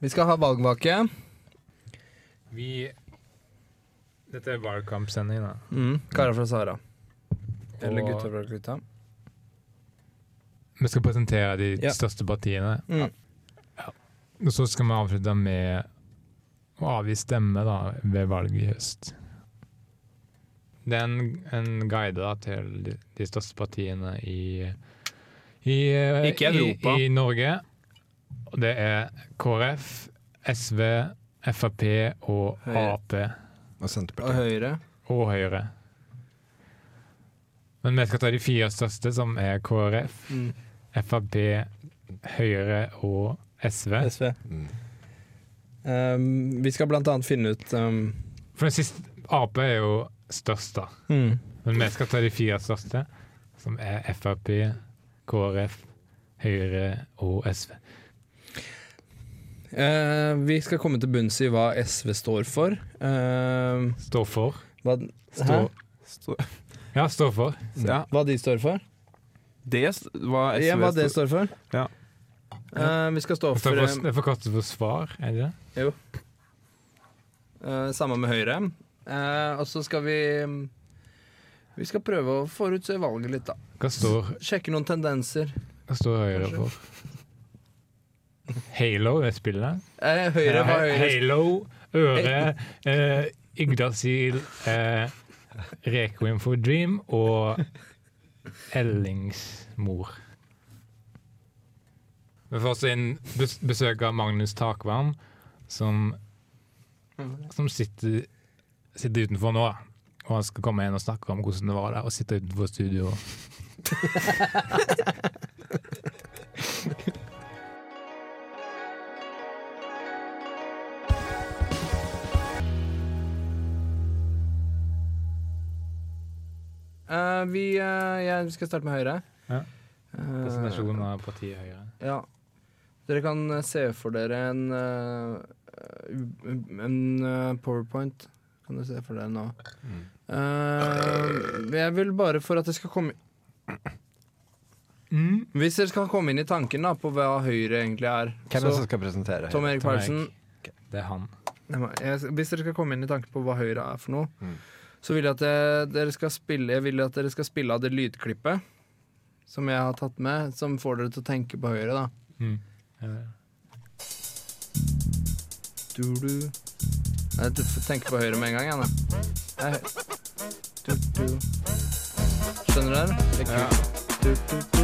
Vi skal ha valgvake. Vi Dette er valgkampsending, da. Mm. Karer fra Sahara. Eller Og- gutter fra Gutta. Vi skal presentere de Ja. største partiene. Mm. Og så skal vi avslutte med å avgi stemme da, ved valget i høst. Det er en, en guide da, til de, de største partiene i, i, Ikke Europa. i, i Norge. Og det er KrF, SV, Frp og Høyre. Ap Og Og Høyre. og Høyre. Men vi skal ta de fire største, som er KrF, Mm. Frp, Høyre og SV. SV. Mm. Um, vi skal blant annet finne ut um, For den siste Ap er jo størst, da. mm. Men vi skal ta de fire største, som er Frp, KrF, Høyre og SV. Eh, Vi skal komme til bunns i hva SV står for. Uh, Står for. hva, Står, Stå- ja, står for. Ja, hva de står for. det hva SV Ja, hva det står for. Ja. Uh, vi skal stå for for, det er forkortet for svar, er det det? eh, Samme med Høyre. Uh, og så skal vi Vi skal prøve å forutse valget litt, da. Hva står, Sjekke noen tendenser. hva står Høyre for? Halo, det spillet? Eh, høyre var Høyre. Halo, Øre, eh, Yggdrasil, eh, Requiem for Dream og Ellingsmor. Vi får også inn bes besøk av Magnus Takvam, som, som sitter, sitter utenfor nå. Og han skal komme inn og snakke om hvordan det var der å sitte utenfor studio. vi, eh, ja, skal starte med Høyre. Ja. Presentasjonen av partiet Høyre. Ja. Dere kan eh, se for dere en eh, En eh, powerpoint. Kan dere se for dere nå. Mm. Uh, jeg vil bare for at det skal komme Mm. Hvis dere skal komme inn i tanken da på hva Høyre egentlig er Hvem er det som skal presentere? Tom Erik Paulsen. Det er han. Jeg- Hvis dere skal komme inn i tanken på hva Høyre er for noe, Mm. Så vil jeg at dere skal spille Jeg vil at dere skal spille av det lydklippet som jeg har tatt med, som får dere til å tenke på Høyre, da. Mm. Ja, Du, du. Nei, du får tenke på Høyre med en gang, jeg, da. Nei, du, du. Skjønner dere? Det er kult. Ja.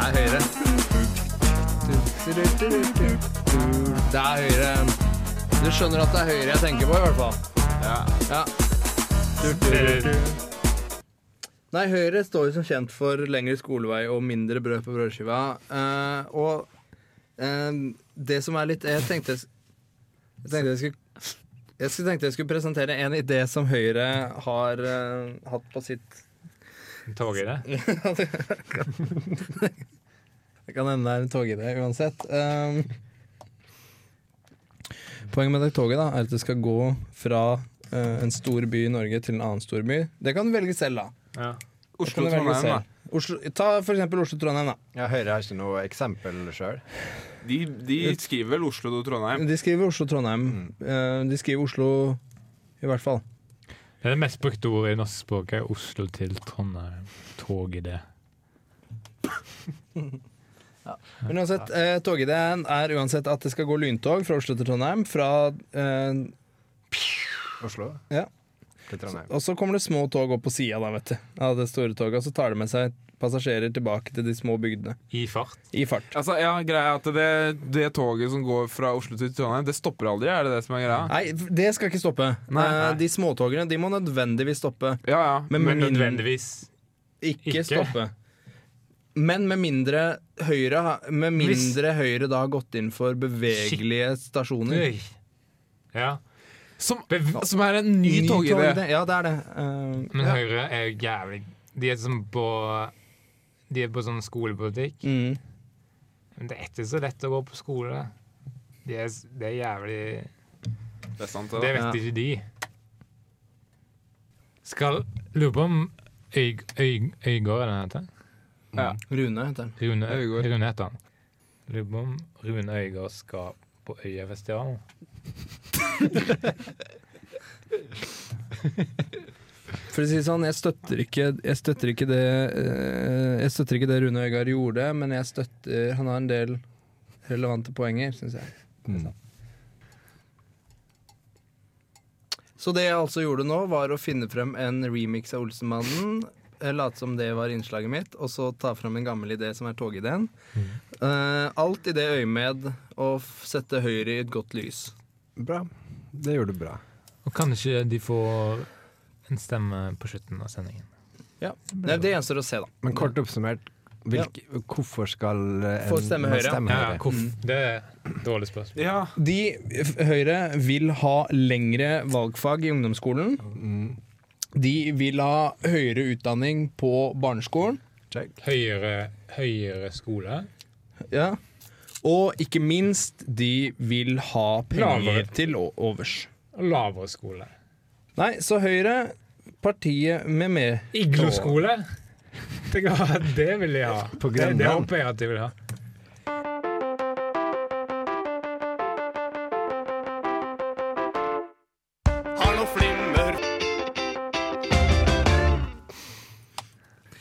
Nei, Høyre. Det er Høyre. Du skjønner at det er Høyre jeg tenker på, i hvert fall. Ja. Ja. Du, du, du. Nei, Høyre står jo som kjent for lengre skolevei og mindre brød på brødskiva. Uh, og uh, det som er litt Jeg tenkte jeg tenkte jeg skulle jeg tenkte jeg skulle presentere en idé som Høyre har uh, hatt på sitt Tog i det? Det kan hende det er en togidé uansett. Um, poenget med det toget da er at det skal gå fra uh, en stor by i Norge til en annen stor by. Det kan du velge selv, da. Ja. Oslo kan du velge Trondheim, da. Oslo, ta for eksempel Oslo-Trondheim, da. Ja, Høyre har ikke noe eksempel sjøl. De, de skriver vel Oslo og Trondheim. De skriver Oslo-Trondheim. Eh, de skriver Oslo i hvert fall. Det er det mest brukte ordet i norsk språk er Oslo til Trondheim. Tog i det. Men uansett, eh, togideen er uansett at det skal gå lyntog fra Oslo til Trondheim. Fra, eh, Oslo Ja. til Trondheim. og så kommer det små tog opp på sida av det store toget, og så tar det med seg passasjerer tilbake til de små bygdene I fart. i fart. Altså, ja, greia at det, det toget som går fra Oslo til Trondheim, det stopper aldri, er det det som er greia? Nei, det skal ikke stoppe. Nei, Eh, nei. De småtogene de må nødvendigvis stoppe. Ja, ja. Men, Men nødvendigvis. ikke, ikke. stoppe. Men med mindre Høyre Med Hvis- mindre Høyre da har gått inn for bevegelige stasjoner. Oi. Ja. Som, Bev- som er en ny, ny togidé. Ja, det er det. Uh, Men ja. Høyre er jo jævlig De er som på De er på sånn skolepolitikk. Mm. Men det er ikke så lett å gå på skole. Det er, det er jævlig Det er sant, Det det. vet Ja. ikke de. Skal Lurer på om Øy, Øy, Øygård er det den heter? Ja. Rune heter han. Rune, Øygaard Rune heter han. Lurer på om Rune Øygård skal på Øyafestivalen. For å si det sånn, jeg støtter ikke, jeg støtter ikke det eh, Jeg støtter ikke det Rune Øygard gjorde, men jeg støtter Han har en del relevante poenger, syns jeg. Mm. Så det jeg altså gjorde nå, var å finne frem en remix av Olsenmannen. Eh, Late som det var innslaget mitt, og så ta frem en gammel idé som er togideen. Eh, alt i det øyemed å sette Høyre i et godt lys. Bra. Det gjør du bra. Og kanskje de får en stemme på slutten av sendingen. Ja. Det, det gjenstår å se, da. Men kort oppsummert, hvilke, hvorfor skal eh, en Få stemme Høyre, ja. stemme Ja, Høyre? hvorf- Det er et dårlig spørsmål. Ja. De, Høyre vil ha lengre valgfag i ungdomsskolen. Mm. De vil ha høyere utdanning på barneskolen. Check. Høyere, høyere skole. Ja. Og ikke minst, de vil ha penger Lavere. til overs. Lavere skole. Nei, så Høyre, partiet med mer Igloskole? Det, det vil de ha. Det, det håper jeg at de vil ha.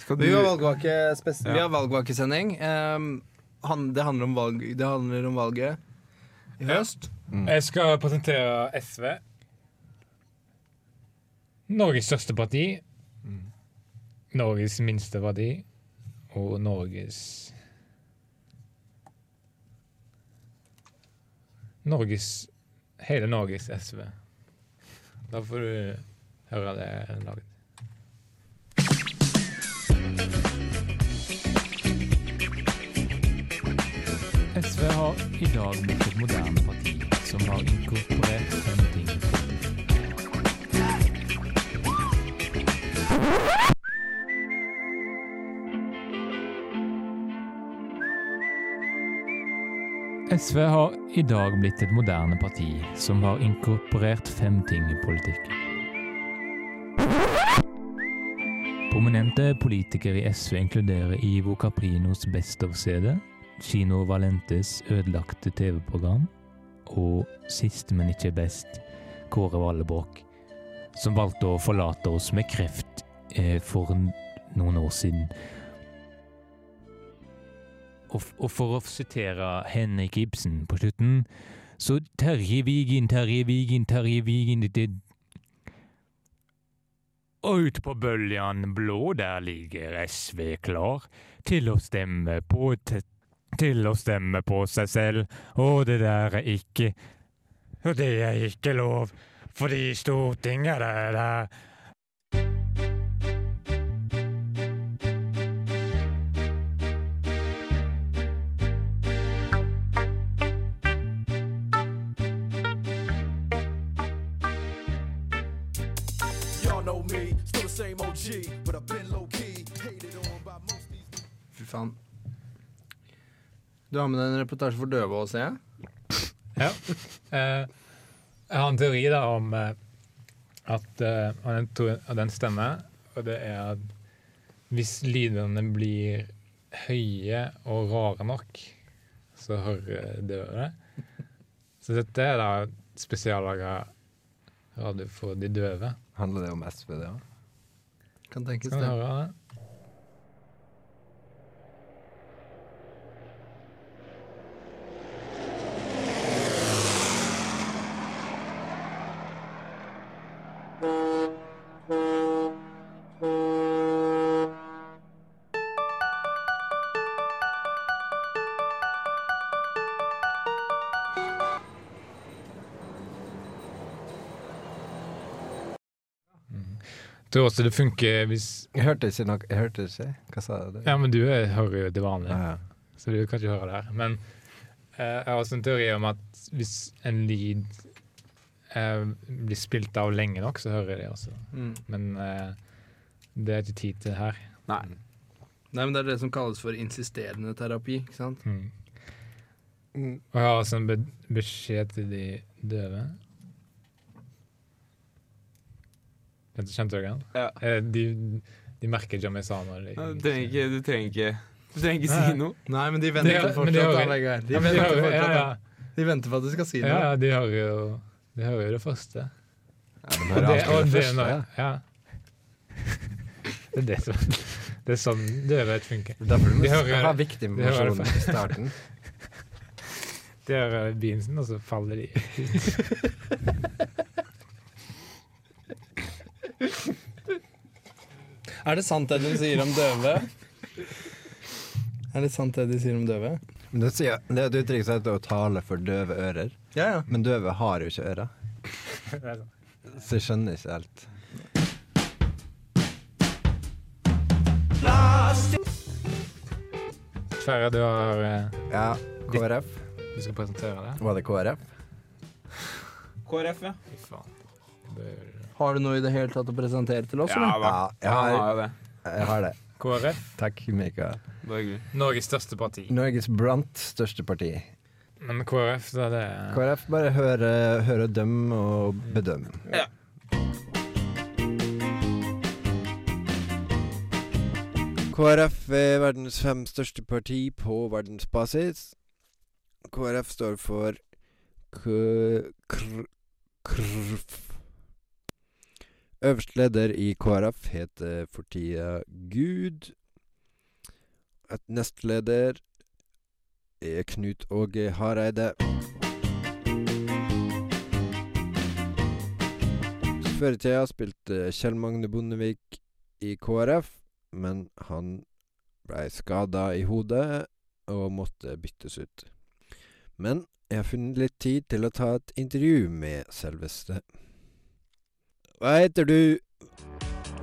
Skal Vi har du Ja. Vi har valgvakesending. Ehm, um, det, handler om valg, det handler om valget i høst. Jeg skal presentere SV. Norges største parti. Norges minste parti. Og Norges Norges Hele Norges SV. Da får du høre det laget. SV har i dag blitt et moderne parti som har inkorporert fem ting. SV har i dag blitt et moderne parti som har inkorporert fem ting i politikken. Prominente politikere i SV inkluderer Ivo Caprinos Best of-CD, Kino Valentes ødelagte TV-program, og sist, men ikke best, Kåre Vallebråk, som valgte å forlate oss med kreft eh, for noen år siden. Og, for å sitere Henrik Ibsen på slutten, så Terje Vigin, Terje Vigin, Terje Vigin det. Og ut på bøljan blå, der ligger SV klar til å stemme på t til å stemme på seg selv, og det der er ikke Og det er ikke lov, fordi Stortinget er der. Y'all know me, still the same OG, but I've been low key, hated on by most these. Fy faen. Du har med deg en reportasje for døve òg, ser jeg. Ja. Eh, jeg har en teori da om eh, at eh, og den, to- og den stemmer, og det er at hvis lydene blir høye og rare nok, så hører døve det. Så dette er da spesiallaga radio for de døve. Handler det om SV, det òg? Kan tenkes det. Tror også det funker hvis Jeg hørte ikke noe. Jeg hørte ikke. Hva sa du? Ja, men du er, hører jo til vanlig. ah, ja. Så du kan ikke høre det her. Men eh, jeg har også en teori om at hvis en lyd eh, blir spilt av lenge nok, så hører jeg det også. Mm. Men eh, det er ikke tid til her. Nei. Nei, men Det er det som kalles for insisterende terapi. ikke sant? Mm. Mm. Og jeg har også en be beskjed til de døve. Dette kjente dere igjen? Ja. Eh, de, De merker jamaicaner. Du trenger ikke Du trenger ikke, du trenger ikke si noe. Nei, men de venter de, fortsatt. de hører- De, Ja, men de venter hører, fortsatt, ja. de venter på at du skal si noe. ja, de hører jo De hører jo det første. Ja, de Og hører det, og det det, første, ja. ja. Det er det som Det er sånn døvhet funker. Det er Derfor du De må hører- ha viktig informasjon det i starten. De hører beansen, og så faller de ut. Er det sant det du sier om døve? Er det sant det de sier om døve? Men det, sier, det er et uttrykk som heter å tale for døve ører. Ja, ja. Men døve har jo ikke ører, så jeg skjønner ikke helt. Sverre, du har eh, Ja, KrF. Du skal presentere det? Var det KrF? KrF, ja. Fy faen. Det er- Har du noe i det hele tatt å presentere til oss? Ja eller? da. Ja, jeg har, det. jeg har det. KrF, Takk, Mikael. Norges største parti. Norges blant største parti. Men KrF, da det er KrF bare høre, høre døm og bedømme. Ja. KrF er verdens fem største parti på verdensbasis. KrF står for k... kr... krf. Øverste leder i KrF heter for tida Gud. Et nestleder er Knut Åge Hareide. Før i tida spilte Kjell Magne Bondevik i KrF, men han blei skada i hodet og måtte byttes ut. Men jeg har funnet litt tid til å ta et intervju med selveste. Hva heter du?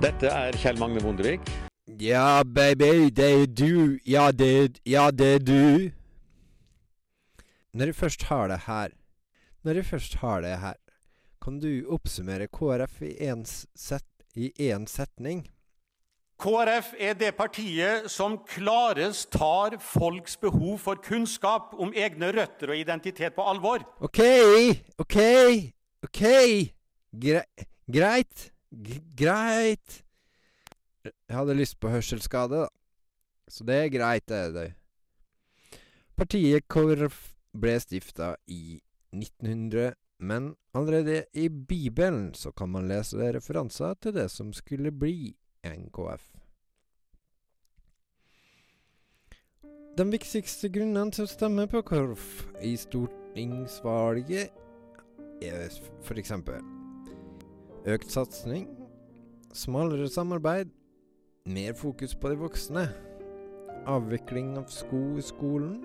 Dette er Kjell Magne Bondevik. Ja, baby, det er du. Ja, det, ja, det er du. Når jeg først har det her Når jeg først har det her, kan du oppsummere KrF i én set, setning? KrF er det partiet som klarest tar folks behov for kunnskap om egne røtter og identitet på alvor. OK, OK, OK. Gre greit. Greit. Jeg hadde lyst på hørselsskade, da. Så det er greit, det. det. Partiet KrF ble stifta i 1900, men allerede i Bibelen så kan man lese referanser til det som skulle bli NKF. Den viktigste grunnen til å stemme på KrF i stortingsvalget er for eksempel økt satsing, smalere samarbeid, mer fokus på de voksne, avvikling av sko i skolen,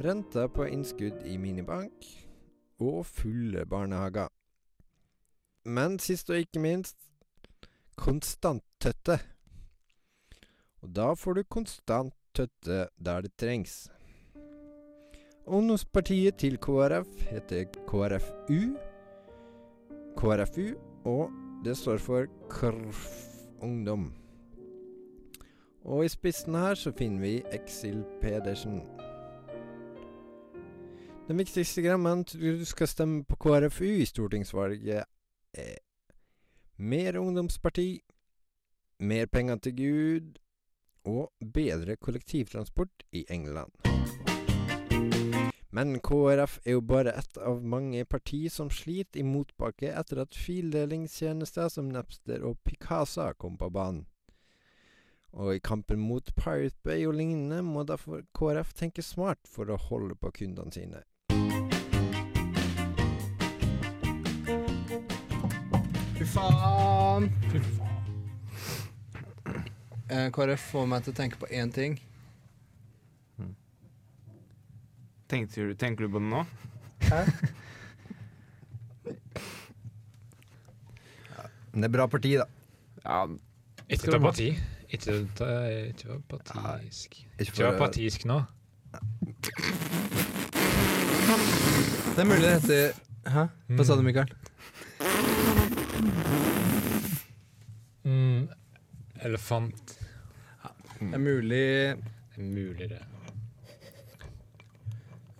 renta på innskudd i minibank og fulle barnehager. Men sist og ikke minst konstanttøtte. Og da får du konstant tøtte der det trengs. Ungdomspartiet til KrF heter KrFU. KrFU, og det står for KRF Ungdom. Og i spissen her så finner vi Exil Pedersen. Den viktigste grammen til du skal stemme på KrFU i stortingsvalget, er mer ungdomsparti, mer penger til Gud og bedre kollektivtransport i England. Men KrF er jo bare ett av mange parti som sliter i motbakke etter at fildelingstjenester som Napster og Picasa kom på banen. Og i kampen mot Pirate Bay og lignende må derfor KrF tenke smart for å holde på kundene sine. Fy faen. Fy faen. Eh, KrF får meg til å tenke på én ting. Tenkte du, tenker du på det nå? Men det er bra parti, da. Ja, Ikke noe parti. Ikke Ikke vær partisk. Ikke vær partisk nå. Det er mulig det heter Hæ? Hva sa du, Mikael? Mm. Elefant. Det er mulig Det er mulig, det.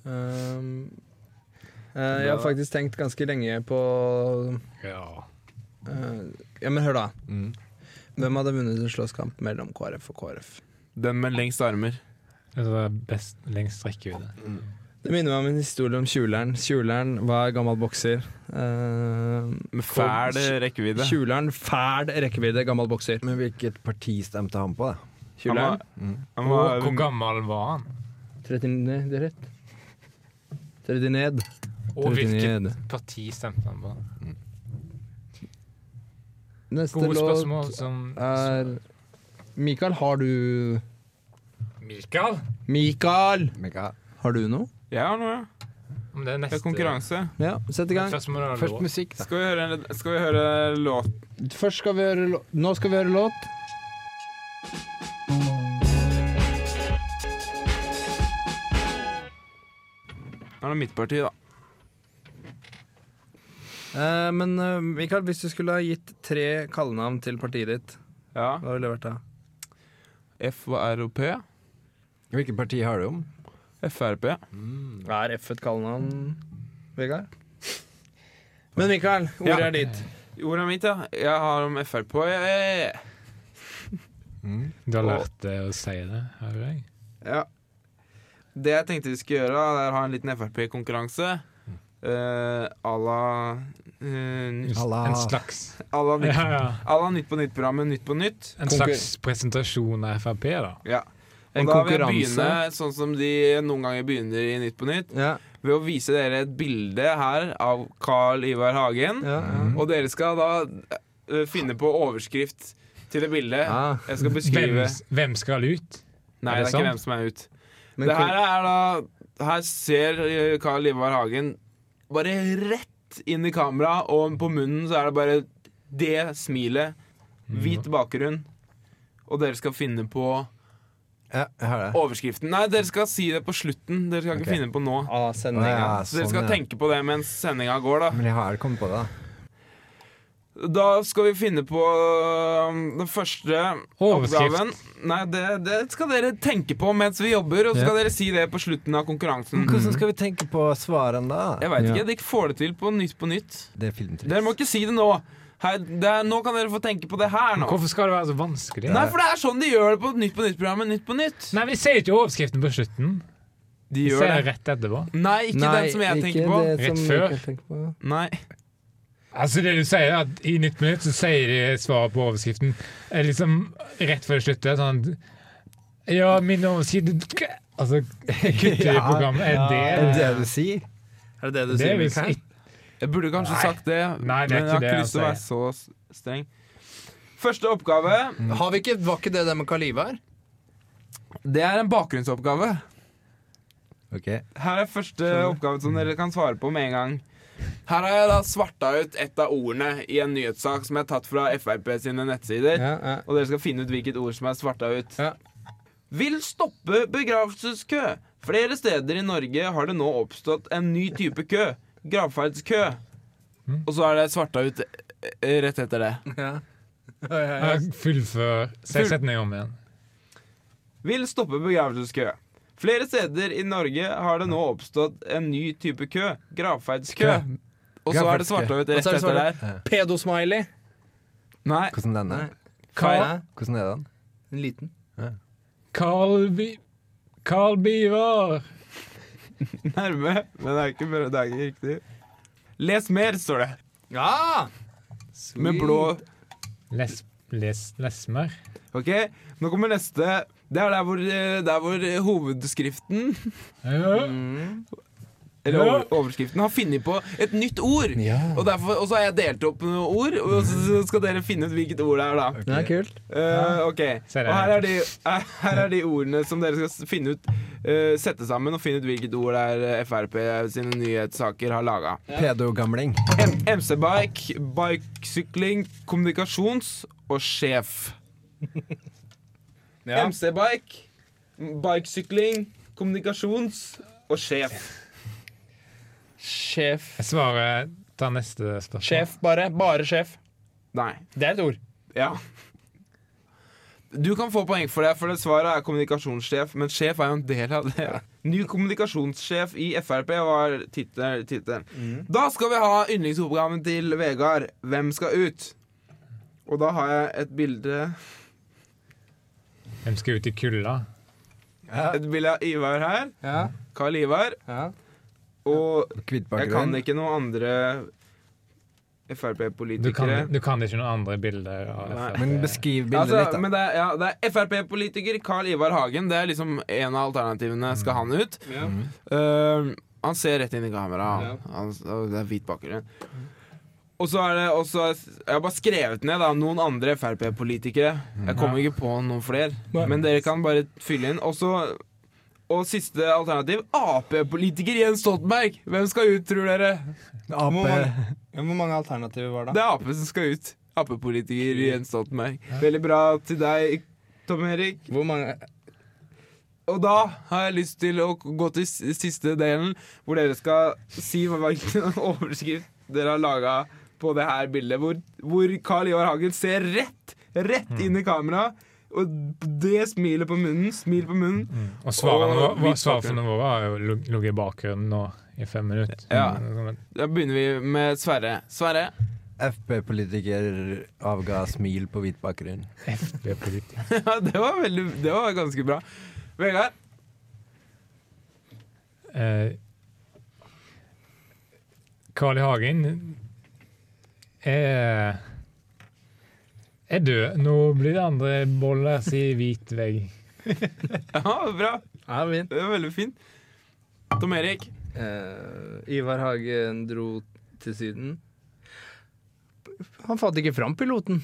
Ehm, uh, Jeg har faktisk tenkt ganske lenge på Ja. Uh, Ja, men hør, da. mm. Hvem hadde vunnet en slåsskamp mellom KrF og KrF? Den med lengst armer. Altså best lengst rekkevidde. Det minner meg om en historie om Kjuleren. Kjuleren var gammel bokser. Uh, Med fæl rekkevidde. Kjuleren, fæl rekkevidde, gammel bokser. Men hvilket parti stemte han på, da? Kjuleren, Han Og var, hvor gammel var han? 39 det er rett. 30 ned. Og hvilket parti stemte han på? Neste Gode låt spørsmål som er Mikael, har du Mikael? Mikael! Mikael. Har du noe? Jeg har noe, ja. Om det er Det er konkurranse. Ja, sett i gang. Først Først musikk. Skal vi høre, skal vi høre låt Først skal vi høre låt. Nå skal vi høre låt. Er det mitt parti, da. Eh, men eh, Mikael, hvis du skulle ha gitt tre kallenavn til partiet ditt, Ja. hva ville det vært da? F og R og P. Hvilket parti har du om? FRP. Er F et kallenavn, Vegard? Men Mikael, ordet Ja. er ditt. Ordet er mitt, ja. Jeg har om FRP. Eh, Du har lært deg å si det, har du deg? Ja. Det jeg tenkte vi skulle gjøre, da, er å ha en liten Frp-konkurranse. Uh, à la uh, En slags à la nytt, ja, ja. Nytt på Nytt-programmet Nytt på Nytt. En slags presentasjon av Frp, da. Ja. En Og da vil jeg konkurranse. begynne sånn som de noen ganger begynner i Nytt på Nytt. Ja, Ved å vise dere et bilde her av Carl Ivar Hagen. ja, ja. Og dere skal da uh, finne på overskrift til det bildet. Ah, Jeg skal Hvem, beskrive hvem skal ut? Nei, er det det er sant? ikke hvem som er ut. Men det her er da Her ser eh, Carl Ivar Hagen bare rett inn i kamera, og på munnen så er det bare det smilet. Hvit bakgrunn. Og dere skal finne på Ja, jeg har det. overskriften. Nei, dere skal si det på slutten. Dere skal ikke Ok. finne på nå. Ah, ah, ja, sånn, dere sånn, skal ja. tenke på det mens sendinga går, da. Men jeg har kommet på det. da. Da skal vi finne på um, den første oppgaven. Nei, det, det skal dere tenke på mens vi jobber, og så skal dere si det på slutten av konkurransen. Hvordan skal vi tenke på svarene da? Jeg veit Ja. ikke. Dere får det til på Nytt på Nytt. Er. Dere må ikke si det nå. Her, det er, nå kan dere få tenke på det her nå. Hvorfor skal det være så vanskelig? Nei, for det er sånn de gjør det på Nytt på Nytt-programmet Nytt på Nytt. Nei, vi sier ikke overskriften på slutten. De Vi ser det. rett etterpå. Nei, ikke den som jeg tenker på. det som Rett før. Tenker på. Nei. Altså det du sier er at I Nytt minutt så sier de svaret på overskriften liksom rett før det slutter. Sånn Ja, min overskrift Altså, kutter i programmet. Er det det det du sier? Er det det du Det sier, er Mikael? Jeg burde kanskje Nei. sagt det, Nei, det men jeg har det ikke lyst til å være så streng. Første oppgave, Har vi ikke, Var ikke det det med Karl Ivar? det er en bakgrunnsoppgave. Ok. Her er første oppgave som dere kan svare på med en gang. Her har jeg da svarta ut et av ordene i en nyhetssak som jeg har tatt fra Frp sine nettsider. Ja, ja. Og dere skal finne ut hvilket ord som er svarta ut. Ja. Vil stoppe begravelseskø. Flere steder i Norge har det nå oppstått en ny type kø. Gravferdskø. Og så er det svarta ut eh, rett etter det. Ja. Fullfør Se Full- setningen om igjen. Vil stoppe begravelseskø. Flere steder i Norge har det nå oppstått en ny type kø. Gravferdskø. Og så er det Og rett er etter der. Pedosmiley. Nei. Hvordan den er? denne? Carl, Hvordan er den? En liten. Carl, Bi Carl Bivar. Nærme, men det er ikke, det er ikke riktig. Les mer, står det. Ja! Med blå Les, les, lesmer. OK, nå kommer neste. Det er der hvor, eh, der hvor eh, hovedskriften, Ja. Mm. eller over, overskriften, har funnet på et nytt ord. Og, derfor, og så har jeg delt opp noen ord, og så skal dere finne ut hvilket ord det er, da. Det er kult. uh, ok, og her er, de, her er de ordene som dere skal finne ut uh, Sette sammen og finne ut hvilket ord det er Frp sine nyhetssaker har laga. Pedogamling. MC-bike, bikesykling, kommunikasjons og sjef. Ja. MC-bike, bikesykling, kommunikasjons og sjef. Sjef. Jeg svarer Ta neste spørsmål. Sjef, bare. Bare sjef. Nei. Det er et ord. Ja. Du kan få poeng for det, for det svaret er kommunikasjonssjef. Men sjef er jo en del av det. Ny kommunikasjonssjef i Frp var tittelen. Mm. Da skal vi ha yndlingsoppgaven til Vegard. Hvem skal ut? Og da har jeg et bilde De skal ut i kulda. Et bilde av Ivar her. Ja. Karl Ivar. ja. Og jeg kan ikke noen andre Frp-politikere. du kan ikke noen andre bilder av FrP. Men beskriv bildet Altså, litt, da. men det er, ja, det er Frp-politiker Carl Ivar Hagen. Det er liksom en av alternativene. Skal han ut? Ja. Uh, han ser rett inn i kamera. Ja. Det er hvit bakgrunn. Og så er det også Jeg har bare skrevet ned da noen andre Frp-politikere. Jeg kommer ikke på noen flere. Men dere kan bare fylle inn. Også, og siste alternativ Ap-politiker Jens Stoltenberg. Hvem skal ut, tror dere? Hvor mange, hvor mange alternativer var det? Det er Ap som skal ut. Ap-politiker Jens Stoltenberg. Veldig bra til deg, Tom Erik. Hvor mange Og da har jeg lyst til å gå til siste delen, hvor dere skal si hva- hvilken overskrift dere har laga på det her bildet. Hvor, hvor Carl Ivar Hagen ser rett, rett inn i kamera. Og det smilet på munnen, smil på munnen. Og svarene Og våre, svarene våre har jo ligget i bakgrunnen nå i fem minutter. Ja. Mm, Da begynner vi med Sverre. Sverre. FP-politiker avga smil på hvit bakgrunn. FP-politiker. Ja, det var, veldig, det var ganske bra. Vegard. Eh, Carl I. Hagen er er død. Nå blir det andre boller, sier hvit vegg. Ja, bra. Ja, fint. Det var veldig fint. Tom Erik. Uh, Ivar Hagen dro til Syden. Han fant ikke fram piloten.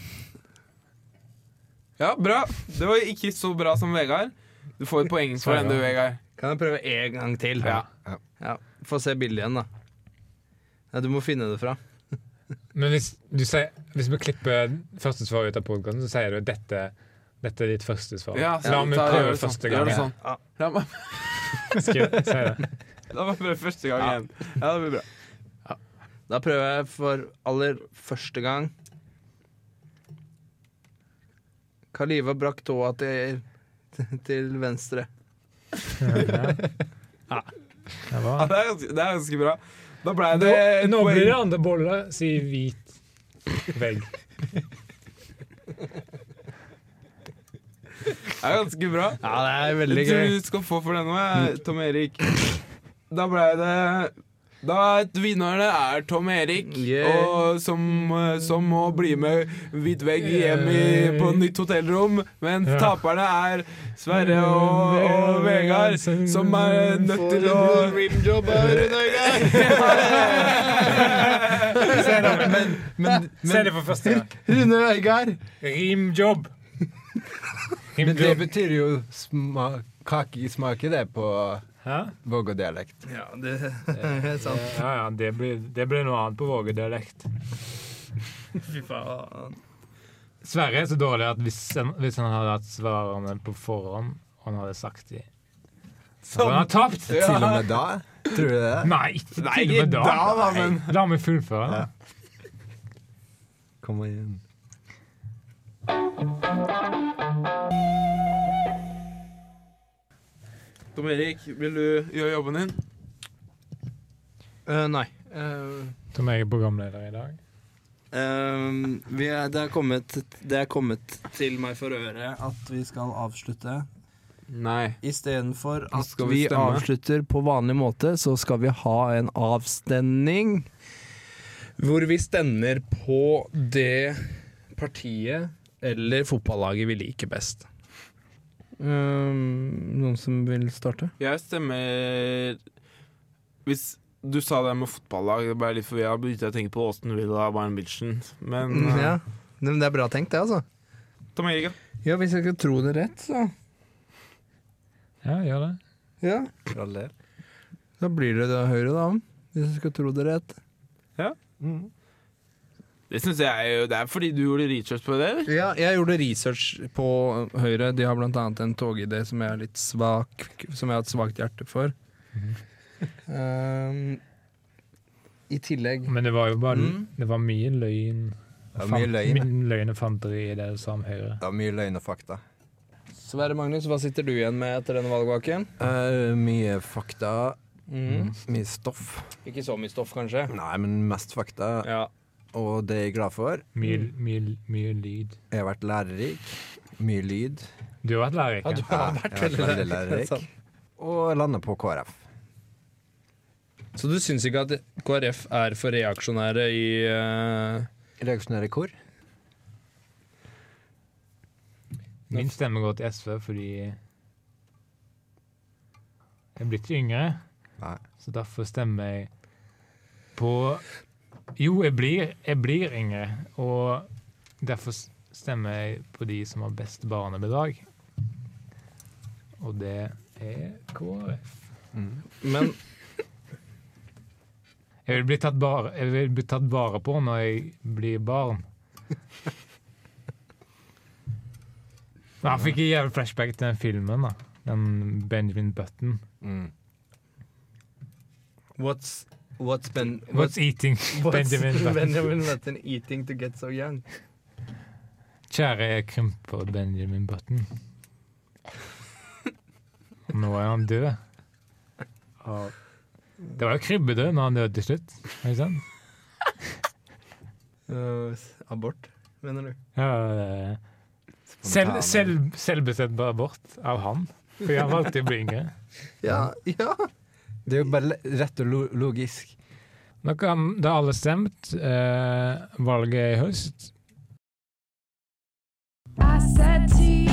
Ja, bra. Det var ikke så bra som Vegard. Du får et poeng for den, du, Vegard. Kan jeg prøve en gang til? Ja. Ja, Få se bildet igjen, da. Ja, du må finne det fra. Men hvis, du sier, hvis vi klipper første svar ut av podkasten, så sier du dette, dette er ditt første svar. Ja, La meg prøve det sånn. første Gjør gang. det sånn. Ja. La meg, si det. la meg prøve første gang igjen. Ja, det blir bra. Da prøver jeg for aller første gang. Kaliva brakk tåa til, til venstre. Ja. Det Ja, det, er ganske, det er ganske bra. Da ble det Nå, nå blir det andre bolle, sier hvit vegg. Det er ganske bra. Ja, det er veldig Jeg tror gøy. du skal få for denne, Tom Erik. Da ble det da er Vinnerne er Tom Erik, Yeah. og som, eh, som må bli med hvit vegg hjem i, på nytt hotellrom. Mens Ja. taperne er Sverre og, og Vegard, som er nødt til å rimjob Men, men, Se det for første gang. Rune Øygard. Rimjobb. men det betyr jo sma kakesmake, det, på? Vågå-dialekt. Ja, det er sant. Ja, ja, det blir, det blir noe annet på Vågedialekt. Fy faen. Sverre er så dårlig at hvis han, hvis han hadde hatt svarene på forhånd, og han hadde sagt de Så han har tapt! Til og med da? Tror du det? Nei, ikke Nei, til og med da. da, da, men La meg fullføre. Ja. Kom igjen. Tom Erik, vil du gjøre jobben din? Uh, nei. Uh, Som jeg er programleder i dag. Uh, vi er, det, er kommet, det er kommet til meg for øre at vi skal avslutte. Nei. Istedenfor at skal vi vi, avslutter på vanlig måte, så skal vi ha en avstemning. Hvor vi stemmer på det partiet eller fotballaget vi liker best. Um, noen som vil starte? Jeg stemmer Hvis du sa det med fotballag, det ble litt litt forvirra. Begynte jeg å tenke på Åsten Villa og Bayern München. Men eh, ja. Det er bra tenkt, det, altså. Tom Erik, ja. Hvis jeg skal tro det rett, så Ja, gjør det. Ja. For del. Da blir det da Høyre, da. Hvis jeg skal tro det rett. Ja. Mm. Det syns jeg jo Det er fordi du gjorde research på det, eller? Ja, jeg gjorde research på Høyre. De har blant annet en togidé som jeg er litt svak Som jeg har et svakt hjerte for. um, I tillegg Men det var jo bare Mm. Det var mye løgn. Det var mye løgn. Løgn og fanteri i det du sa om Høyre. Det var mye løgn og fakta. Sverre Magnus, hva sitter du igjen med etter denne valgvaken? Eh, mye fakta, Mhm. mye stoff. Ikke så mye stoff, kanskje? Nei, men mest fakta. Ja. Og det er jeg glad for. Mye, mye, mye lyd. Jeg har vært lærerik. Mye lyd. Du har vært lærerik. Ja, du har Ja, vært jeg har vært veldig lærerik. lærerik. Og lander på KrF. Så du syns ikke at KrF er for reaksjonære i uh... Reaksjonære hvor? Min stemme går til SV fordi jeg er blitt yngre. Nei. Så derfor stemmer jeg på Jo, jeg blir, jeg blir yngre, og derfor stemmer jeg på de som har best barnebidrag. Og det er KrF. Men Jeg vil bli tatt, bare, jeg vil bli tatt vare på når jeg blir barn. Men jeg fikk en jævlig flashback til den filmen. da Den Benjamin Button. Mm. what's What's, ben, What's eating what's Benjamin Button? Benjamin Button eating to get so young? Kjære krymper Benjamin Button. Nå er han død. Og det var jo krybbedød når han døde til slutt. Ikke sant? Uh, abort, mener du? Ja, eh, selv, selv, selvbestemt abort av han. Fordi han valgte å bli yngre. Ja, ja. Det er jo bare rett og logisk. Da har alle stemt. Eh, valget er i høst. I said to you